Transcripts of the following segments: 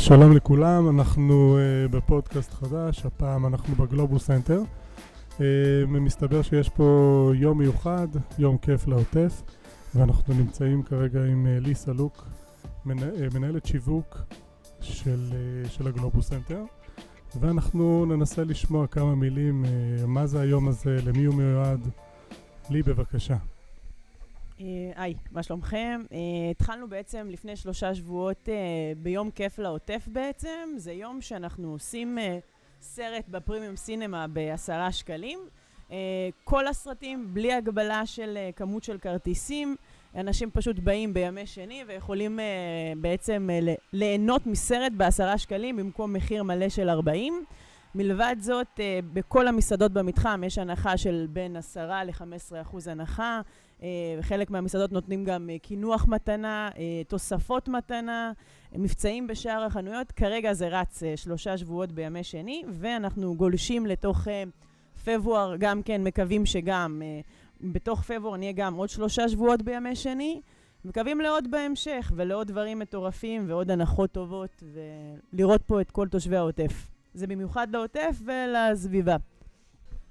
אז שלום לכולם, אנחנו uh, בפודקאסט חדש, הפעם אנחנו בגלובוס סנטר. Uh, מסתבר שיש פה יום מיוחד, יום כיף לעוטף, ואנחנו נמצאים כרגע עם uh, ליסה לוק, מנה, uh, מנהלת שיווק של, uh, של הגלובוס סנטר, ואנחנו ננסה לשמוע כמה מילים, uh, מה זה היום הזה, למי הוא מיועד. לי בבקשה. אה, היי, מה שלומכם? Uh, התחלנו בעצם לפני שלושה שבועות uh, ביום כיף לעוטף בעצם. זה יום שאנחנו עושים סרט בפרימיום סינמה בעשרה שקלים. כל הסרטים בלי הגבלה של כמות של כרטיסים. אנשים פשוט באים בימי שני ויכולים בעצם ליהנות מסרט בעשרה שקלים במקום מחיר מלא של 40. מלבד זאת, בכל המסעדות במתחם יש הנחה של בין 10 ל-15 אחוז הנחה. חלק מהמסעדות נותנים גם קינוח מתנה, תוספות מתנה, מבצעים בשאר החנויות. כרגע זה רץ שלושה שבועות בימי שני, ואנחנו גולשים לתוך פברואר, גם כן מקווים שגם בתוך פברואר נהיה גם עוד שלושה שבועות בימי שני. מקווים לעוד בהמשך, ולעוד דברים מטורפים, ועוד הנחות טובות, ולראות פה את כל תושבי העוטף. זה במיוחד לעוטף ולסביבה.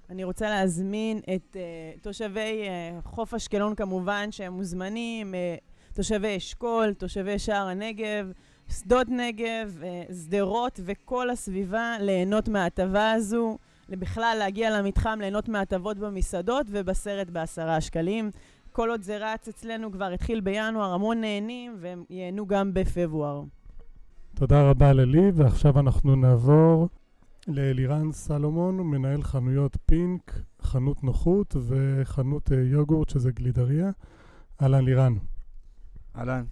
אני רוצה להזמין את uh, תושבי uh, חוף אשקלון כמובן, שהם מוזמנים, uh, תושבי אשכול, תושבי שער הנגב, שדות נגב, uh, שדרות וכל הסביבה ליהנות מההטבה הזו, בכלל להגיע למתחם, ליהנות מההטבות במסעדות ובסרט בעשרה שקלים. כל עוד זה רץ אצלנו כבר התחיל בינואר, המון נהנים והם ייהנו גם בפברואר. תודה רבה ללי, ועכשיו אנחנו נעבור לאלירן סלומון, מנהל חנויות פינק, חנות נוחות וחנות יוגורט שזה גלידריה. אהלן לירן. אהלן,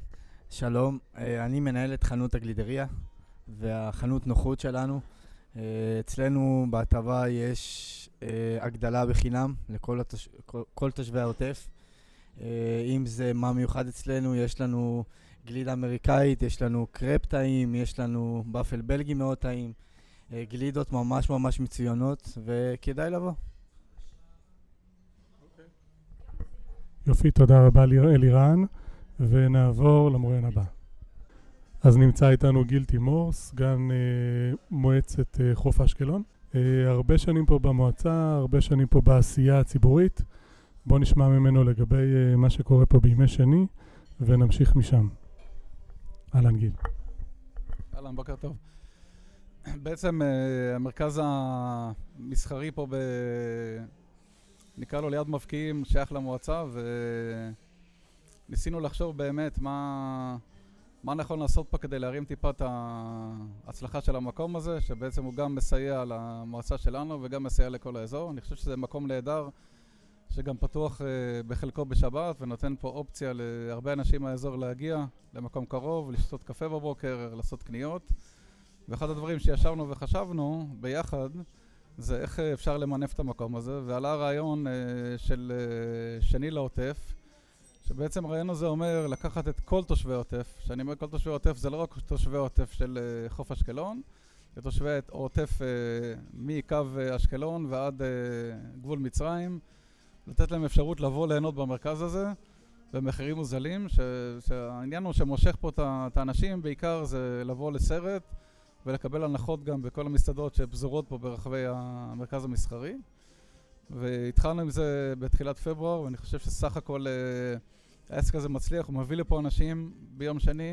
שלום. אני מנהל את חנות הגלידריה והחנות נוחות שלנו. אצלנו בהטבה יש הגדלה בחינם לכל התוש... כל תושבי העוטף. אם זה מה מיוחד אצלנו, יש לנו גלידה אמריקאית, יש לנו קרפ טעים, יש לנו באפל בלגי מאוד טעים. גלידות ממש ממש מצוינות, וכדאי לבוא. יופי, תודה רבה אלירן, ונעבור למוריין הבא. אז נמצא איתנו גיל תימור, סגן אה, מועצת אה, חוף אשקלון. אה, הרבה שנים פה במועצה, הרבה שנים פה בעשייה הציבורית. בואו נשמע ממנו לגבי אה, מה שקורה פה בימי שני, ונמשיך משם. אהלן גיל. אהלן, בוקר טוב. בעצם uh, המרכז המסחרי פה ב... נקרא לו ליד מבקיעים, שייך למועצה, וניסינו לחשוב באמת מה, מה נכון לעשות פה כדי להרים טיפה את ההצלחה של המקום הזה, שבעצם הוא גם מסייע למועצה שלנו וגם מסייע לכל האזור. אני חושב שזה מקום נהדר, שגם פתוח uh, בחלקו בשבת, ונותן פה אופציה להרבה אנשים מהאזור להגיע למקום קרוב, לשתות קפה בבוקר, לעשות קניות. ואחד הדברים שישבנו וחשבנו ביחד זה איך אפשר למנף את המקום הזה, ועלה הרעיון אה, של אה, שני לעוטף, שבעצם הרעיון הזה אומר לקחת את כל תושבי העוטף, כשאני אומר כל תושבי העוטף זה לא רק תושבי העוטף של אה, חוף אשקלון, זה תושבי העוטף אה, מקו אה, אשקלון ועד אה, גבול מצרים, לתת להם אפשרות לבוא ליהנות במרכז הזה במחירים מוזלים, ש, שהעניין הוא שמושך פה את האנשים בעיקר זה לבוא לסרט ולקבל הנחות גם בכל המסעדות שפזורות פה ברחבי המרכז המסחרי. והתחלנו עם זה בתחילת פברואר, ואני חושב שסך הכל uh, העסק הזה מצליח, הוא מביא לפה אנשים ביום שני,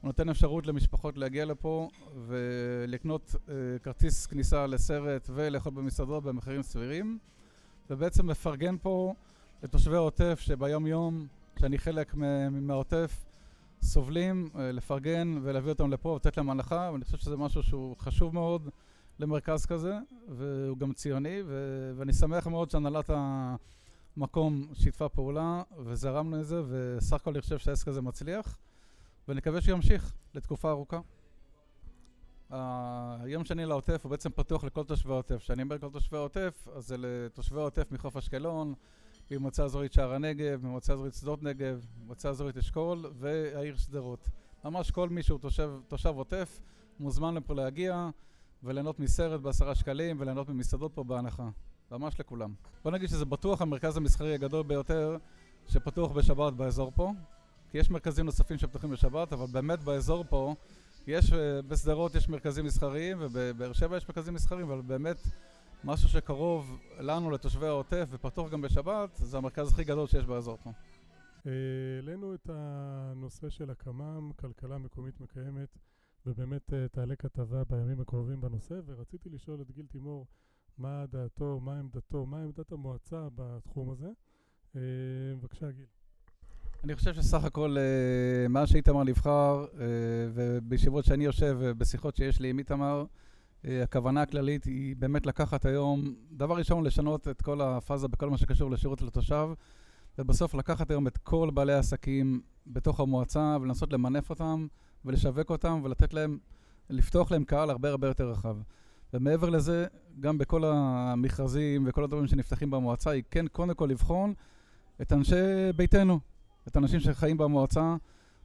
הוא נותן אפשרות למשפחות להגיע לפה ולקנות uh, כרטיס כניסה לסרט ולאכול במסעדות במחירים סבירים, ובעצם מפרגן פה לתושבי העוטף שביום יום, כשאני חלק מהעוטף, סובלים, אה, לפרגן ולהביא אותם לפה ולתת להם הנחה, ואני חושב שזה משהו שהוא חשוב מאוד למרכז כזה, והוא גם ציוני, ו- ואני שמח מאוד שהנהלת המקום שיתפה פעולה וזרמנו את זה, וסך הכל אני חושב שהעסק הזה מצליח, ונקווה שימשיך לתקופה ארוכה. היום שני לעוטף הוא בעצם פתוח לכל תושבי העוטף. כשאני אומר כל תושבי העוטף, אז זה לתושבי העוטף מחוף אשקלון, ממועצה אזורית שער הנגב, ממועצה אזורית שדות נגב, ממועצה אזורית אשכול והעיר שדרות. ממש כל מי שהוא תושב, תושב עוטף מוזמן לפה להגיע וליהנות מסרט בעשרה שקלים וליהנות ממסעדות פה בהנחה. ממש לכולם. בוא נגיד שזה בטוח המרכז המסחרי הגדול ביותר שפתוח בשבת באזור פה, כי יש מרכזים נוספים שפתוחים בשבת, אבל באמת באזור פה יש, אה, בשדרות יש מרכזים מסחריים, ובבאר שבע יש מרכזים מסחריים, אבל באמת משהו שקרוב לנו, לתושבי העוטף, ופתוח גם בשבת, זה המרכז הכי גדול שיש באזור פה. העלינו את הנושא של הקמ"מ, כלכלה מקומית מקיימת, ובאמת אה, תעלה כתבה בימים הקרובים בנושא, ורציתי לשאול את גיל תימור מה דעתו, מה עמדתו, מה עמדת המועצה בתחום הזה. אה, בבקשה, גיל. אני חושב שסך הכל, אה, מאז שאיתמר נבחר, ובישיבות שאני יושב ובשיחות שיש לי עם איתמר, הכוונה הכללית היא באמת לקחת היום, דבר ראשון, לשנות את כל הפאזה בכל מה שקשור לשירות לתושב, ובסוף לקחת היום את כל בעלי העסקים בתוך המועצה ולנסות למנף אותם ולשווק אותם ולתת להם, לפתוח להם קהל הרבה הרבה יותר רחב. ומעבר לזה, גם בכל המכרזים וכל הדברים שנפתחים במועצה, היא כן קודם כל לבחון את אנשי ביתנו, את האנשים שחיים במועצה,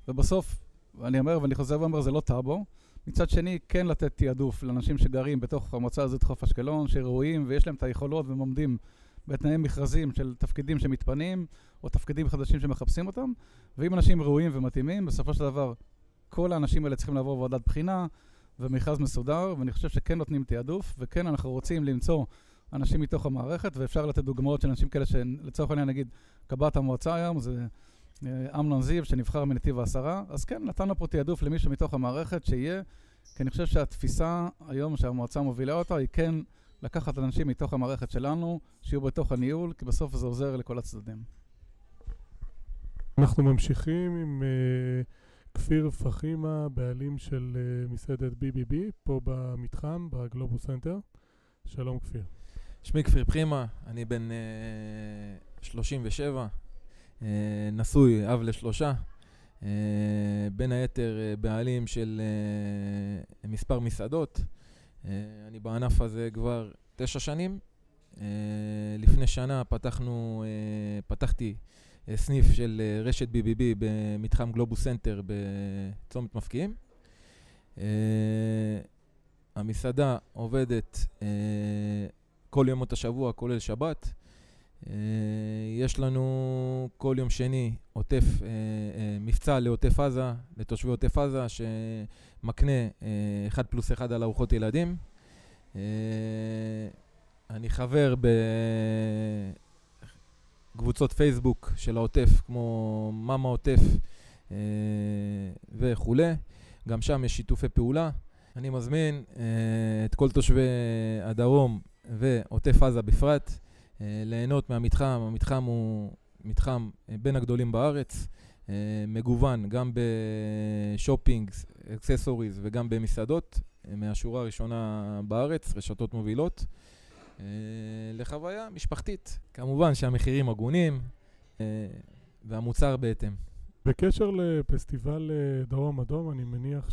ובסוף, אני אומר ואני חוזר ואומר, זה לא טאבו. מצד שני, כן לתת תעדוף לאנשים שגרים בתוך המועצה הזאת חוף אשקלון, שראויים ויש להם את היכולות והם עומדים בתנאי מכרזים של תפקידים שמתפנים, או תפקידים חדשים שמחפשים אותם, ואם אנשים ראויים ומתאימים, בסופו של דבר כל האנשים האלה צריכים לעבור ועדת בחינה ומכרז מסודר, ואני חושב שכן נותנים תעדוף, וכן אנחנו רוצים למצוא אנשים מתוך המערכת, ואפשר לתת דוגמאות של אנשים כאלה שלצורך העניין נגיד קב"ט המועצה היום, זה אמנון זיו שנבחר מנתיב העשרה, אז כן, נתנו פה תעדוף למישהו מתוך המערכת שיהיה, כי אני חושב שהתפיסה היום שהמועצה מובילה אותה היא כן לקחת אנשים מתוך המערכת שלנו, שיהיו בתוך הניהול, כי בסוף זה עוזר לכל הצדדים. אנחנו ממשיכים עם uh, כפיר פחימה, בעלים של uh, מסעדת BBB, פה במתחם, בגלובוס סנטר. שלום כפיר. שמי כפיר פחימה, אני בן uh, 37, uh, נשוי, אב לשלושה. Uh, בין היתר uh, בעלים של מספר מסעדות. אני בענף הזה כבר תשע שנים. לפני שנה פתחנו, פתחתי סניף של רשת BBB במתחם גלובוס סנטר בצומת מבקיעים. המסעדה עובדת כל ימות השבוע, כולל שבת. Uh, יש לנו כל יום שני עוטף, uh, uh, מבצע לעוטף עזה, לתושבי עוטף עזה, שמקנה uh, 1 פלוס 1 על ארוחות ילדים. אני חבר בקבוצות פייסבוק של העוטף, כמו מאמה עוטף וכולי. גם שם יש שיתופי פעולה. אני מזמין את כל תושבי הדרום ועוטף עזה בפרט ליהנות מהמתחם. המתחם הוא מתחם uh, בין הגדולים בארץ, uh, מגוון גם ב shopping, accessories וגם במסעדות, מהשורה הראשונה בארץ, רשתות מובילות. לחוויה משפחתית. כמובן שהמחירים הגונים והמוצר בהתאם. בקשר לפסטיבל דרום אדום, אני מניח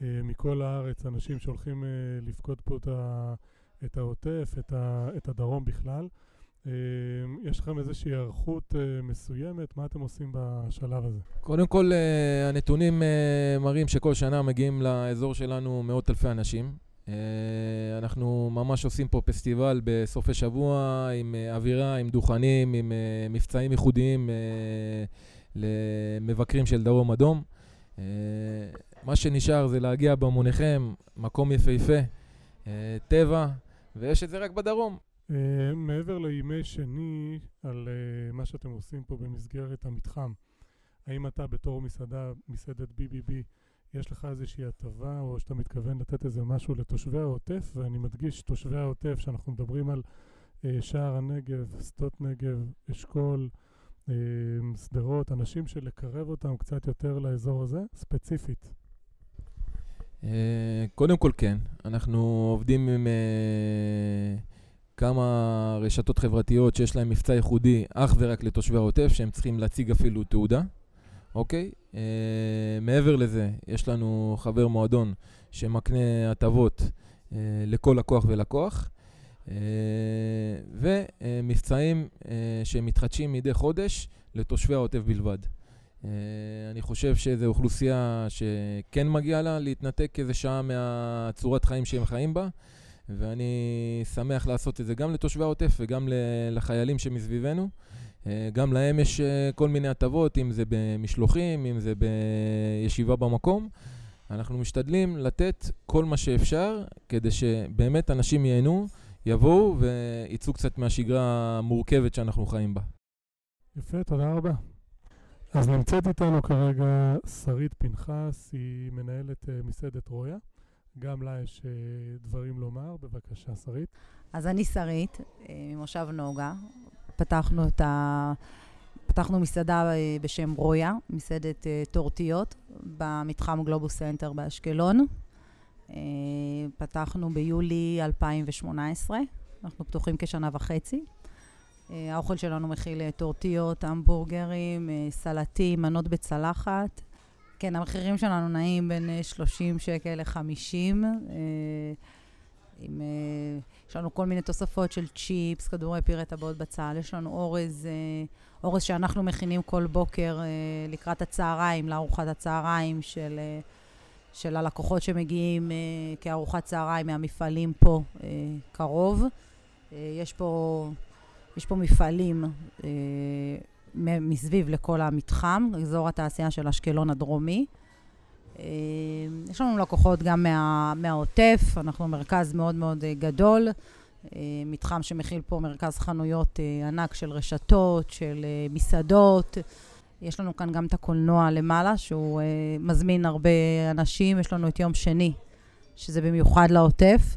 שמכל הארץ אנשים שהולכים לפקוד פה את העוטף, את, את הדרום בכלל. יש לכם איזושהי היערכות מסוימת? מה אתם עושים בשלב הזה? קודם כל, הנתונים מראים שכל שנה מגיעים לאזור שלנו מאות אלפי אנשים. אנחנו ממש עושים פה פסטיבל בסופי שבוע עם אווירה, עם דוכנים, עם מבצעים ייחודיים למבקרים של דרום אדום. מה שנשאר זה להגיע במוניכם, מקום יפהפה, טבע, ויש את זה רק בדרום. Uh, מעבר לימי שני על uh, מה שאתם עושים פה במסגרת המתחם, האם אתה בתור מסעדה, מסעדת BBB, יש לך איזושהי הטבה או שאתה מתכוון לתת איזה משהו לתושבי העוטף? ואני מדגיש, תושבי העוטף, שאנחנו מדברים על uh, שער הנגב, שדות נגב, אשכול, שדרות, אנשים שלקרב אותם קצת יותר לאזור הזה, ספציפית. קודם כל כן, אנחנו עובדים עם uh, כמה רשתות חברתיות שיש להם מבצע ייחודי אך ורק לתושבי העוטף, שהם צריכים להציג אפילו תעודה, אוקיי? Uh, מעבר לזה, יש לנו חבר מועדון שמקנה הטבות לכל לקוח ולקוח, ומבצעים שמתחדשים מדי חודש לתושבי העוטף בלבד. Uh, אני חושב שזו אוכלוסייה שכן מגיעה לה להתנתק איזה שעה מהצורת חיים שהם חיים בה, ואני שמח לעשות את זה גם לתושבי העוטף וגם לחיילים שמסביבנו. Uh, גם להם יש uh, כל מיני הטבות, אם זה במשלוחים, אם זה בישיבה במקום. אנחנו משתדלים לתת כל מה שאפשר כדי שבאמת אנשים ייהנו, יבואו ויצאו קצת מהשגרה המורכבת שאנחנו חיים בה. יפה, תודה רבה. אז נמצאת איתנו כרגע שרית פנחס, היא מנהלת uh, מסעדת רויה. גם לה יש uh, דברים לומר. בבקשה, שרית. אז אני שרית, ממושב נוגה. פתחנו את ה... פתחנו מסעדה בשם רויה, מסעדת טורטיות, במתחם גלובוס סנטר באשקלון. פתחנו ביולי 2018, אנחנו פתוחים כשנה וחצי. האוכל שלנו מכיל טורטיות, המבורגרים, סלטים, מנות בצלחת. כן, המחירים שלנו נעים בין 30 שקל ל-50. עם, יש לנו כל מיני תוספות של צ'יפס, כדורי פירה טבעות בצל, יש לנו אורז, אורז שאנחנו מכינים כל בוקר לקראת הצהריים, לארוחת הצהריים של, של הלקוחות שמגיעים כארוחת צהריים מהמפעלים פה קרוב. יש פה, יש פה מפעלים מסביב לכל המתחם, אזור התעשייה של אשקלון הדרומי. יש לנו לקוחות גם מה, מהעוטף, אנחנו מרכז מאוד מאוד גדול, מתחם שמכיל פה מרכז חנויות ענק של רשתות, של מסעדות. יש לנו כאן גם את הקולנוע למעלה, שהוא מזמין הרבה אנשים. יש לנו את יום שני, שזה במיוחד לעוטף,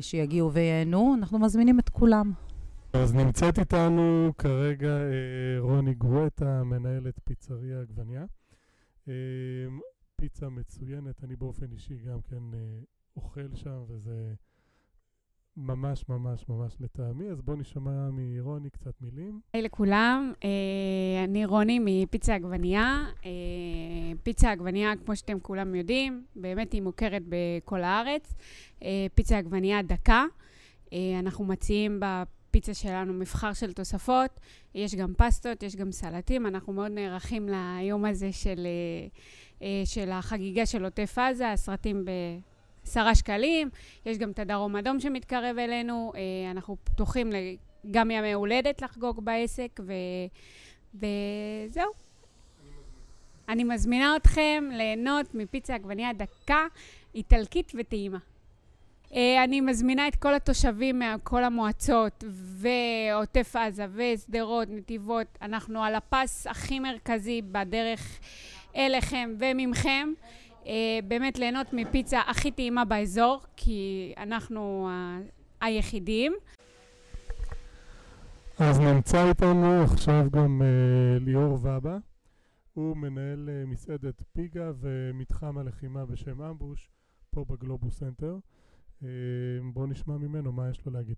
שיגיעו וייהנו. אנחנו מזמינים את כולם. אז נמצאת איתנו כרגע רוני גואטה, מנהלת פיצריה עגבניה. פיצה מצוינת, אני באופן אישי גם כן אוכל שם, וזה ממש ממש ממש לטעמי. אז בואו נשמע מרוני קצת מילים. היי לכולם, אני רוני מפיצה עגבניה. פיצה עגבניה, כמו שאתם כולם יודעים, באמת היא מוכרת בכל הארץ. פיצה עגבניה דקה. אנחנו מציעים בפיצה שלנו מבחר של תוספות. יש גם פסטות, יש גם סלטים. אנחנו מאוד נערכים ליום הזה של... של החגיגה של עוטף עזה, הסרטים בעשרה שקלים, יש גם את הדרום אדום שמתקרב אלינו, אנחנו פתוחים גם ימי הולדת לחגוג בעסק, ו... וזהו. אני מזמינה אתכם ליהנות מפיצה עגבניה דקה, איטלקית וטעימה. אני מזמינה את כל התושבים מכל המועצות ועוטף עזה ושדרות, נתיבות, אנחנו על הפס הכי מרכזי בדרך אליכם וממכם, באמת ליהנות מפיצה הכי טעימה באזור, כי אנחנו היחידים. אז נמצא איתנו עכשיו גם ליאור ובא. הוא מנהל מסעדת פיגה ומתחם הלחימה בשם אמבוש, פה בגלובוס סנטר. בואו נשמע ממנו מה יש לו להגיד.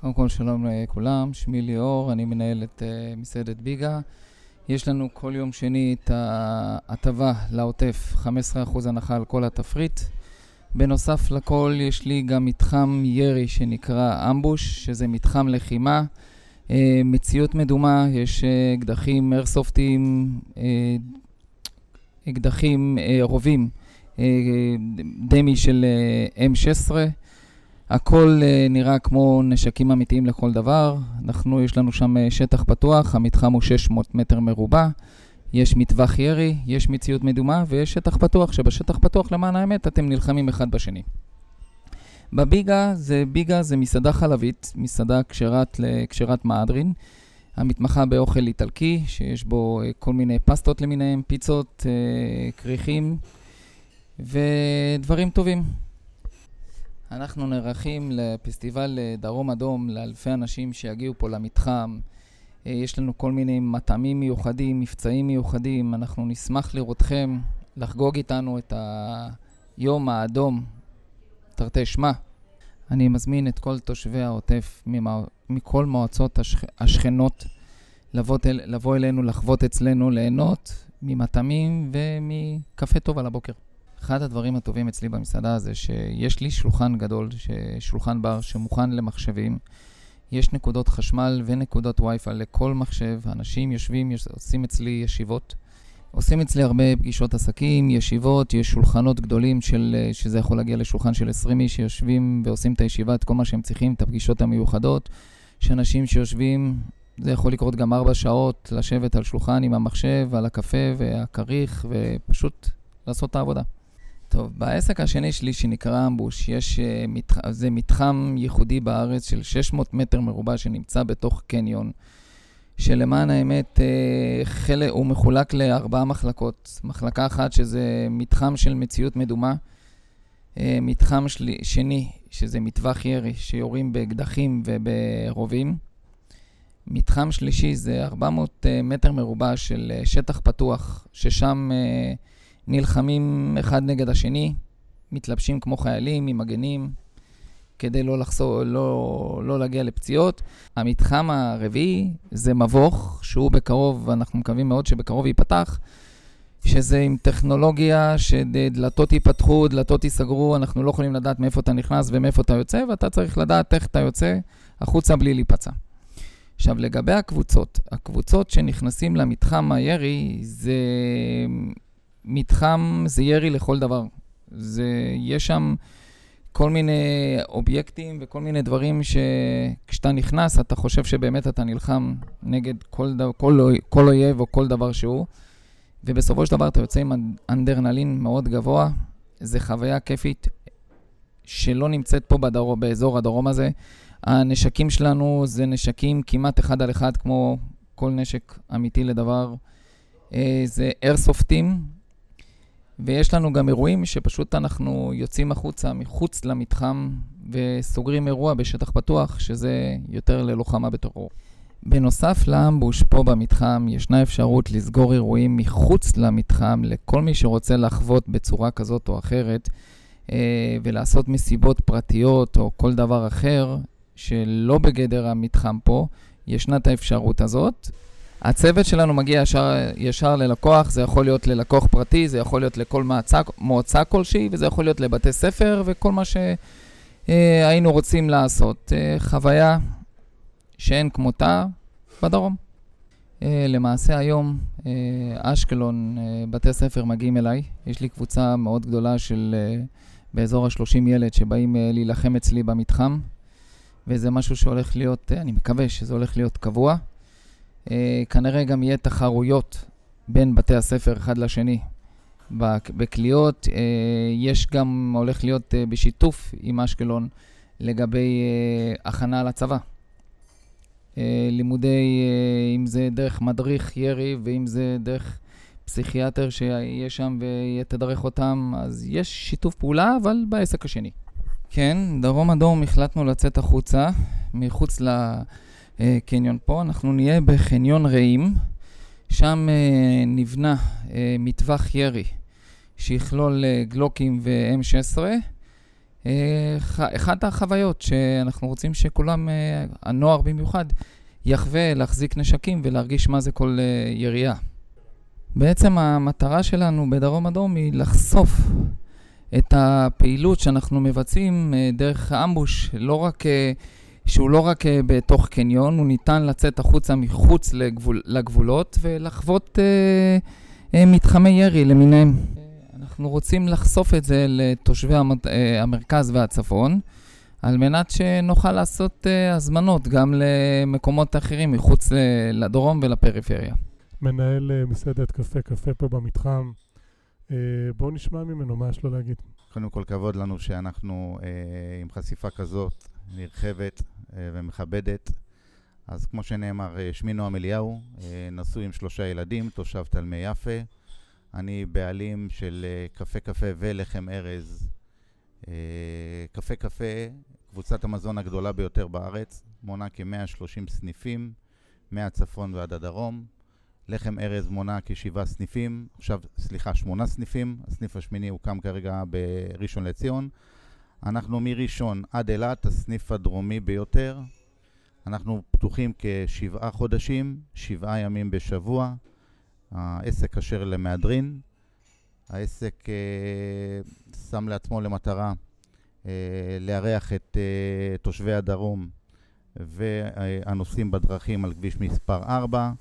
קודם כל שלום לכולם, שמי ליאור, אני מנהל את מסעדת ביגה. יש לנו כל יום שני את ההטבה לעוטף, 15% הנחה על כל התפריט. בנוסף לכל יש לי גם מתחם ירי שנקרא אמבוש, שזה מתחם לחימה. מציאות מדומה, יש אקדחים איירסופטים, אקדחים רובים, דמי של M16. הכל נראה כמו נשקים אמיתיים לכל דבר. אנחנו, יש לנו שם שטח פתוח, המתחם הוא 600 מטר מרובע. יש מטווח ירי, יש מציאות מדומה ויש שטח פתוח, שבשטח פתוח למען האמת אתם נלחמים אחד בשני. בביגה זה, ביגה זה מסעדה חלבית, מסעדה כשרת מהדרין, המתמחה באוכל איטלקי, שיש בו כל מיני פסטות למיניהם, פיצות, כריכים ודברים טובים. אנחנו נערכים לפסטיבל דרום אדום לאלפי אנשים שיגיעו פה למתחם. יש לנו כל מיני מטעמים מיוחדים, מבצעים מיוחדים. אנחנו נשמח לראותכם, לחגוג איתנו את היום האדום, תרתי שמע. אני מזמין את כל תושבי העוטף מכל מועצות השכ... השכנות לבוא, לבוא אלינו, לחוות אצלנו, ליהנות ממטעמים ומקפה טוב על הבוקר. אחד הדברים הטובים אצלי במסעדה זה שיש לי שולחן גדול, שולחן בר שמוכן למחשבים. יש נקודות חשמל ונקודות וי-פיי לכל מחשב. אנשים יושבים, עושים אצלי ישיבות. עושים אצלי הרבה פגישות עסקים, ישיבות, יש שולחנות גדולים של, שזה יכול להגיע לשולחן של 20 איש שיושבים ועושים את הישיבה, את כל מה שהם צריכים, את הפגישות המיוחדות. יש אנשים שיושבים, זה יכול לקרות גם 4 שעות, לשבת על שולחן עם המחשב, על הקפה והכריך, ופשוט לעשות את העבודה. טוב, בעסק השני שלי שנקרא אמבוש, יש, אה. זה מתחם ייחודי בארץ של 600 מטר מרובע שנמצא בתוך קניון, שלמען האמת אה, חלק, הוא מחולק לארבעה מחלקות. מחלקה אחת שזה מתחם של מציאות מדומה, אה, מתחם שלי, שני שזה מטווח ירי שיורים באקדחים וברובים. מתחם שלישי זה 400 מטר מרובע של שטח פתוח, ששם נלחמים אחד נגד השני, מתלבשים כמו חיילים עם מגנים, כדי לא, לחסור, לא, לא להגיע לפציעות. המתחם הרביעי זה מבוך, שהוא בקרוב, אנחנו מקווים מאוד שבקרוב ייפתח, שזה עם טכנולוגיה שדלתות ייפתחו, דלתות ייסגרו, אנחנו לא יכולים לדעת מאיפה אתה נכנס ומאיפה אתה יוצא, ואתה צריך לדעת איך אתה יוצא החוצה בלי להיפצע. עכשיו, לגבי הקבוצות, הקבוצות שנכנסים למתחם הירי זה מתחם זה ירי לכל דבר. זה, יש שם כל מיני אובייקטים וכל מיני דברים שכשאתה נכנס, אתה חושב שבאמת אתה נלחם נגד כל, דבר, כל, כל אויב או כל דבר שהוא, ובסופו של דבר אתה יוצא עם אנדרנלין מאוד גבוה. זה חוויה כיפית שלא נמצאת פה בדרום, באזור הדרום הזה. הנשקים שלנו זה נשקים כמעט אחד על אחד, כמו כל נשק אמיתי לדבר. אה, זה איירסופטים, ויש לנו גם אירועים שפשוט אנחנו יוצאים החוצה, מחוץ למתחם, וסוגרים אירוע בשטח פתוח, שזה יותר ללוחמה בטרור. בנוסף לאמבוש פה במתחם, ישנה אפשרות לסגור אירועים מחוץ למתחם לכל מי שרוצה לחוות בצורה כזאת או אחרת, אה, ולעשות מסיבות פרטיות או כל דבר אחר שלא בגדר המתחם פה, ישנה את האפשרות הזאת. הצוות שלנו מגיע ישר, ישר ללקוח, זה יכול להיות ללקוח פרטי, זה יכול להיות לכל מועצה, מועצה כלשהי, וזה יכול להיות לבתי ספר וכל מה שהיינו אה, רוצים לעשות. אה, חוויה שאין כמותה בדרום. אה, למעשה היום אשקלון, בתי ספר מגיעים אליי. יש לי קבוצה מאוד גדולה של באזור ה-30 ילד שבאים להילחם אצלי במתחם, וזה משהו שהולך להיות, אני מקווה שזה הולך להיות קבוע. אה, כנראה גם יהיה תחרויות בין בתי הספר אחד לשני בקליעות. אה, יש גם, הולך להיות אה, בשיתוף עם אשקלון לגבי הכנה לצבא. לימודי, אם זה דרך מדריך ירי ואם זה דרך פסיכיאטר שיהיה שם ויתדרך אותם, אז יש שיתוף פעולה, אבל בעסק השני. כן, דרום אדום החלטנו לצאת החוצה, מחוץ ל... אה, קניון פה. אנחנו נהיה בחניון רעים, שם אה, נבנה אה, מטווח ירי שיכלול גלוקים ו-M16. אחת החוויות שאנחנו רוצים שכולם, הנוער במיוחד, יחווה להחזיק נשקים ולהרגיש מה זה כל ירייה. בעצם המטרה שלנו בדרום אדום היא לחשוף את הפעילות שאנחנו מבצעים דרך אמבוש, לא רק שהוא לא רק uh, בתוך קניון, הוא ניתן לצאת החוצה מחוץ לגבול, לגבולות ולחוות uh, uh, מתחמי ירי למיניהם. אנחנו רוצים לחשוף את זה לתושבי המת, uh, המרכז והצפון, על מנת שנוכל לעשות uh, הזמנות גם למקומות אחרים מחוץ לדרום ולפריפריה. מנהל uh, מסעדת קפה קפה פה במתחם, uh, בואו נשמע ממנו מה יש לו להגיד. קודם כל, כבוד לנו שאנחנו uh, עם חשיפה כזאת נרחבת אה, ומכבדת. אז כמו שנאמר, אה, שמי נועם אליהו, אה, נשוי עם שלושה ילדים, תושב תלמי יפה. אני בעלים של קפה קפה ולחם ארז. קפה קפה, קבוצת המזון הגדולה ביותר בארץ, מונה כ-130 סניפים, מהצפון ועד הדרום. לחם ארז מונה כשבעה סניפים, עכשיו, סליחה, שמונה סניפים, הסניף השמיני הוקם כרגע בראשון לציון. אנחנו מראשון עד אילת, הסניף הדרומי ביותר. אנחנו פתוחים כשבעה חודשים, שבעה ימים בשבוע. העסק כשר למהדרין. העסק אה, שם לעצמו למטרה אה, לארח את אה, תושבי הדרום והנוסעים בדרכים על כביש מספר 4.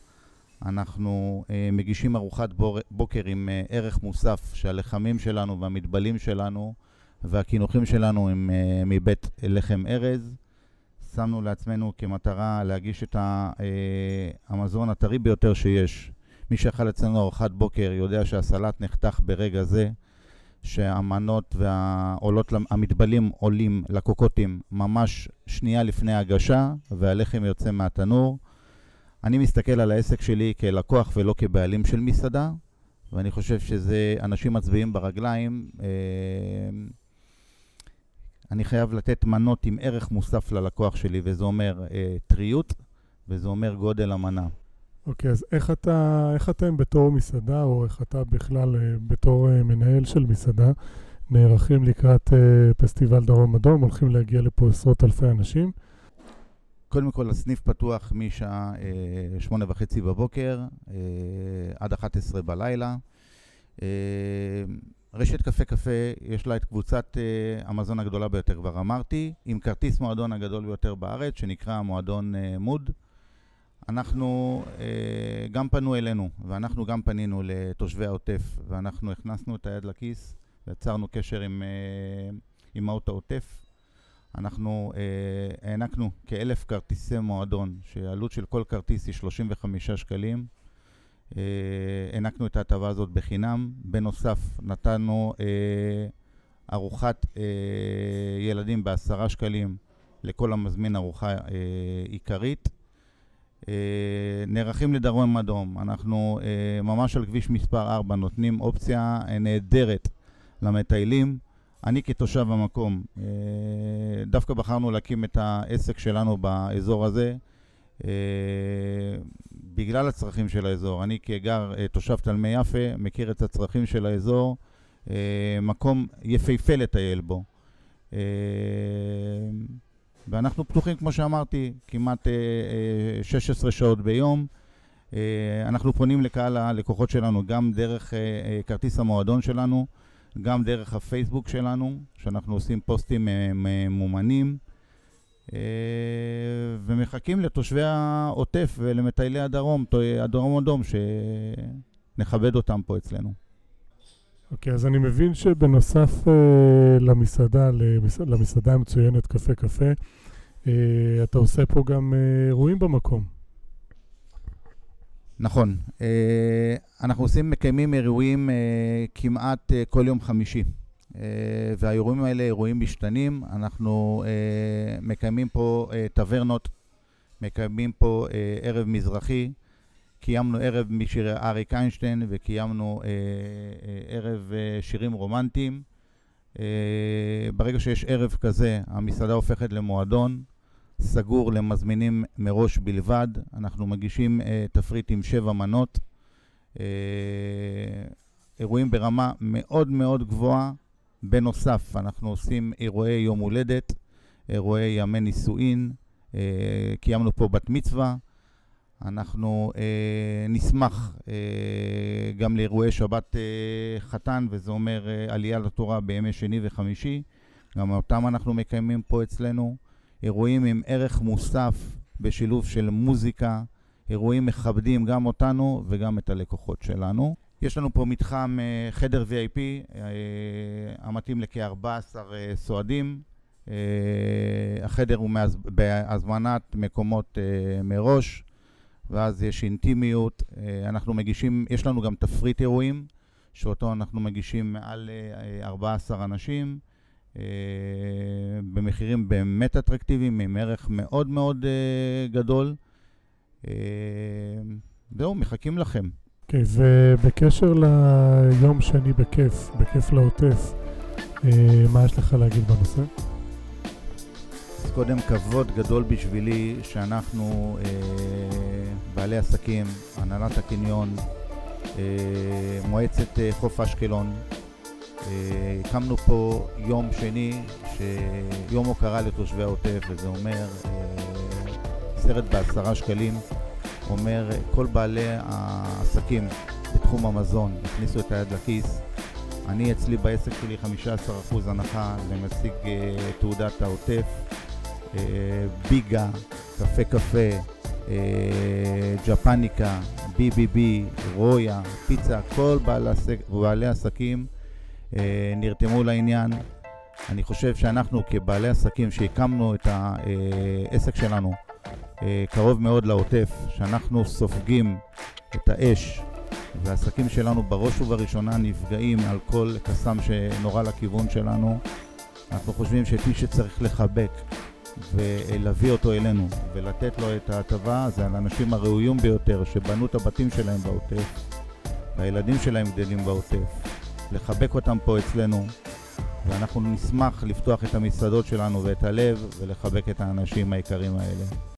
אנחנו אה, מגישים ארוחת בוקר עם אה, ערך מוסף שהלחמים שלנו והמטבלים שלנו והקינוחים שלנו הם uh, מבית לחם ארז. שמנו לעצמנו כמטרה להגיש את uh, המזון הטרי ביותר שיש. מי שאכל אצלנו ארוחת בוקר יודע שהסלט נחתך ברגע זה. שהמנות והעולות, המטבלים עולים לקוקוטים ממש שנייה לפני הגשה, והלחם יוצא מהתנור. אני מסתכל על העסק שלי כלקוח ולא כבעלים של מסעדה, ואני חושב שזה אנשים מצביעים ברגליים. אה, אני חייב לתת מנות עם ערך מוסף ללקוח שלי, וזה אומר אה, טריות, וזה אומר גודל המנה. אוקיי, okay, אז איך, אתה, איך אתם בתור מסעדה, או איך אתה בכלל אה, בתור אה, מנהל של מסעדה, נערכים לקראת אה, פסטיבל דרום אדום, הולכים להגיע לפה עשרות אלפי אנשים? קודם כל, הסניף פתוח משעה אה, שמונה וחצי בבוקר אה, עד 11 בלילה. אה, רשת קפה קפה, יש לה את קבוצת uh, המזון הגדולה ביותר, כבר אמרתי, עם כרטיס מועדון הגדול ביותר בארץ, שנקרא מועדון uh, מוד. אנחנו, uh, גם פנו אלינו, ואנחנו גם פנינו לתושבי העוטף, ואנחנו הכנסנו את היד לכיס, ויצרנו קשר עם uh, העוטף. אנחנו uh, הענקנו כאלף כרטיסי מועדון, שהעלות של כל כרטיס היא 35 שקלים. אה, הענקנו את ההטבה הזאת בחינם. בנוסף, נתנו אה, ארוחת אה, ילדים בעשרה שקלים לכל המזמין ארוחה עיקרית. נערכים לדרום אדום. אנחנו ממש על כביש מספר 4 נותנים אופציה נהדרת למטיילים. אני כתושב המקום, דווקא בחרנו להקים את העסק שלנו באזור הזה. בגלל הצרכים של האזור. אני כגר, אה, תושב תלמי יפה, מכיר את הצרכים של האזור, אה, מקום יפהפה לטייל בו. אה, ואנחנו פתוחים, כמו שאמרתי, כמעט 16 שעות ביום. אנחנו פונים לקהל הלקוחות שלנו גם דרך כרטיס המועדון שלנו, גם דרך הפייסבוק שלנו, שאנחנו עושים פוסטים ממומנים. אה, ומחכים לתושבי העוטף ולמטיילי הדרום, הדרום אדום, שנכבד אותם פה אצלנו. אוקיי, okay, אז אני מבין שבנוסף uh, למסעדה, למס... למסעדה המצוינת קפה קפה, uh, אתה עושה פה גם uh, אירועים במקום. נכון. Uh, אנחנו עושים, מקיימים אירועים uh, כמעט uh, כל יום חמישי. אה, והאירועים האלה אירועים משתנים. אנחנו uh, מקיימים פה uh, טברנות, מקיימים פה ערב מזרחי, קיימנו ערב משירי אריק איינשטיין וקיימנו ערב שירים רומנטיים. ברגע שיש ערב כזה, המסעדה הופכת למועדון סגור למזמינים מראש בלבד. אנחנו מגישים uh, תפריט עם שבע מנות. Uh, אירועים ברמה מאוד מאוד גבוהה. בנוסף, אנחנו עושים אירועי יום הולדת, אירועי ימי נישואין, אה, קיימנו פה בת מצווה. אנחנו אה, נשמח אה, גם לאירועי שבת אה, חתן, וזה אומר אה, עלייה לתורה בימי שני וחמישי. גם אותם אנחנו מקיימים פה אצלנו. אירועים עם ערך מוסף בשילוב של מוזיקה, אירועים מכבדים גם אותנו וגם את הלקוחות שלנו. יש לנו פה מתחם אה, חדר VIP אה, המתאים לכ-14 אה, סועדים. החדר הוא בהזמנת מקומות מראש, ואז יש אינטימיות. אנחנו מגישים, יש לנו גם תפריט אירועים, שאותו אנחנו מגישים מעל 14 אנשים, במחירים באמת אטרקטיביים, עם ערך מאוד מאוד גדול. זהו, מחכים לכם. אוקיי, okay, ובקשר ליום שני בכיף, בכיף לעוטף, אה, מה יש לך להגיד בנושא? אז קודם כבוד גדול בשבילי שאנחנו אה, בעלי עסקים, הנהלת הקניון, אה, מועצת אה, חוף אשקלון, אה, הקמנו פה יום שני, יום הוקרה לתושבי העוטף, וזה אומר אה, סרט בעשרה שקלים. אומר, כל בעלי העסקים בתחום המזון הכניסו את היד לכיס. אני אצלי בעסק שלי 15% הנחה למשיג אה, תעודת העוטף. אה, ביגה, קפה קפה, אה, ג'פניקה, BBB, רויה, פיצה, כל בעלי, עסק, בעלי עסקים נרתמו לעניין. אני חושב שאנחנו כבעלי עסקים שהקמנו את העסק שלנו קרוב מאוד לעוטף, שאנחנו סופגים את האש והעסקים שלנו בראש ובראשונה נפגעים על כל קסאם שנורה לכיוון שלנו. אנחנו חושבים שאת מי שצריך לחבק ולהביא אותו אלינו ולתת לו את ההטבה זה האנשים הראויים ביותר שבנו את הבתים שלהם בעוטף והילדים שלהם גדלים בעוטף. לחבק אותם פה אצלנו ואנחנו נשמח לפתוח את המסעדות שלנו ואת הלב ולחבק את האנשים היקרים האלה.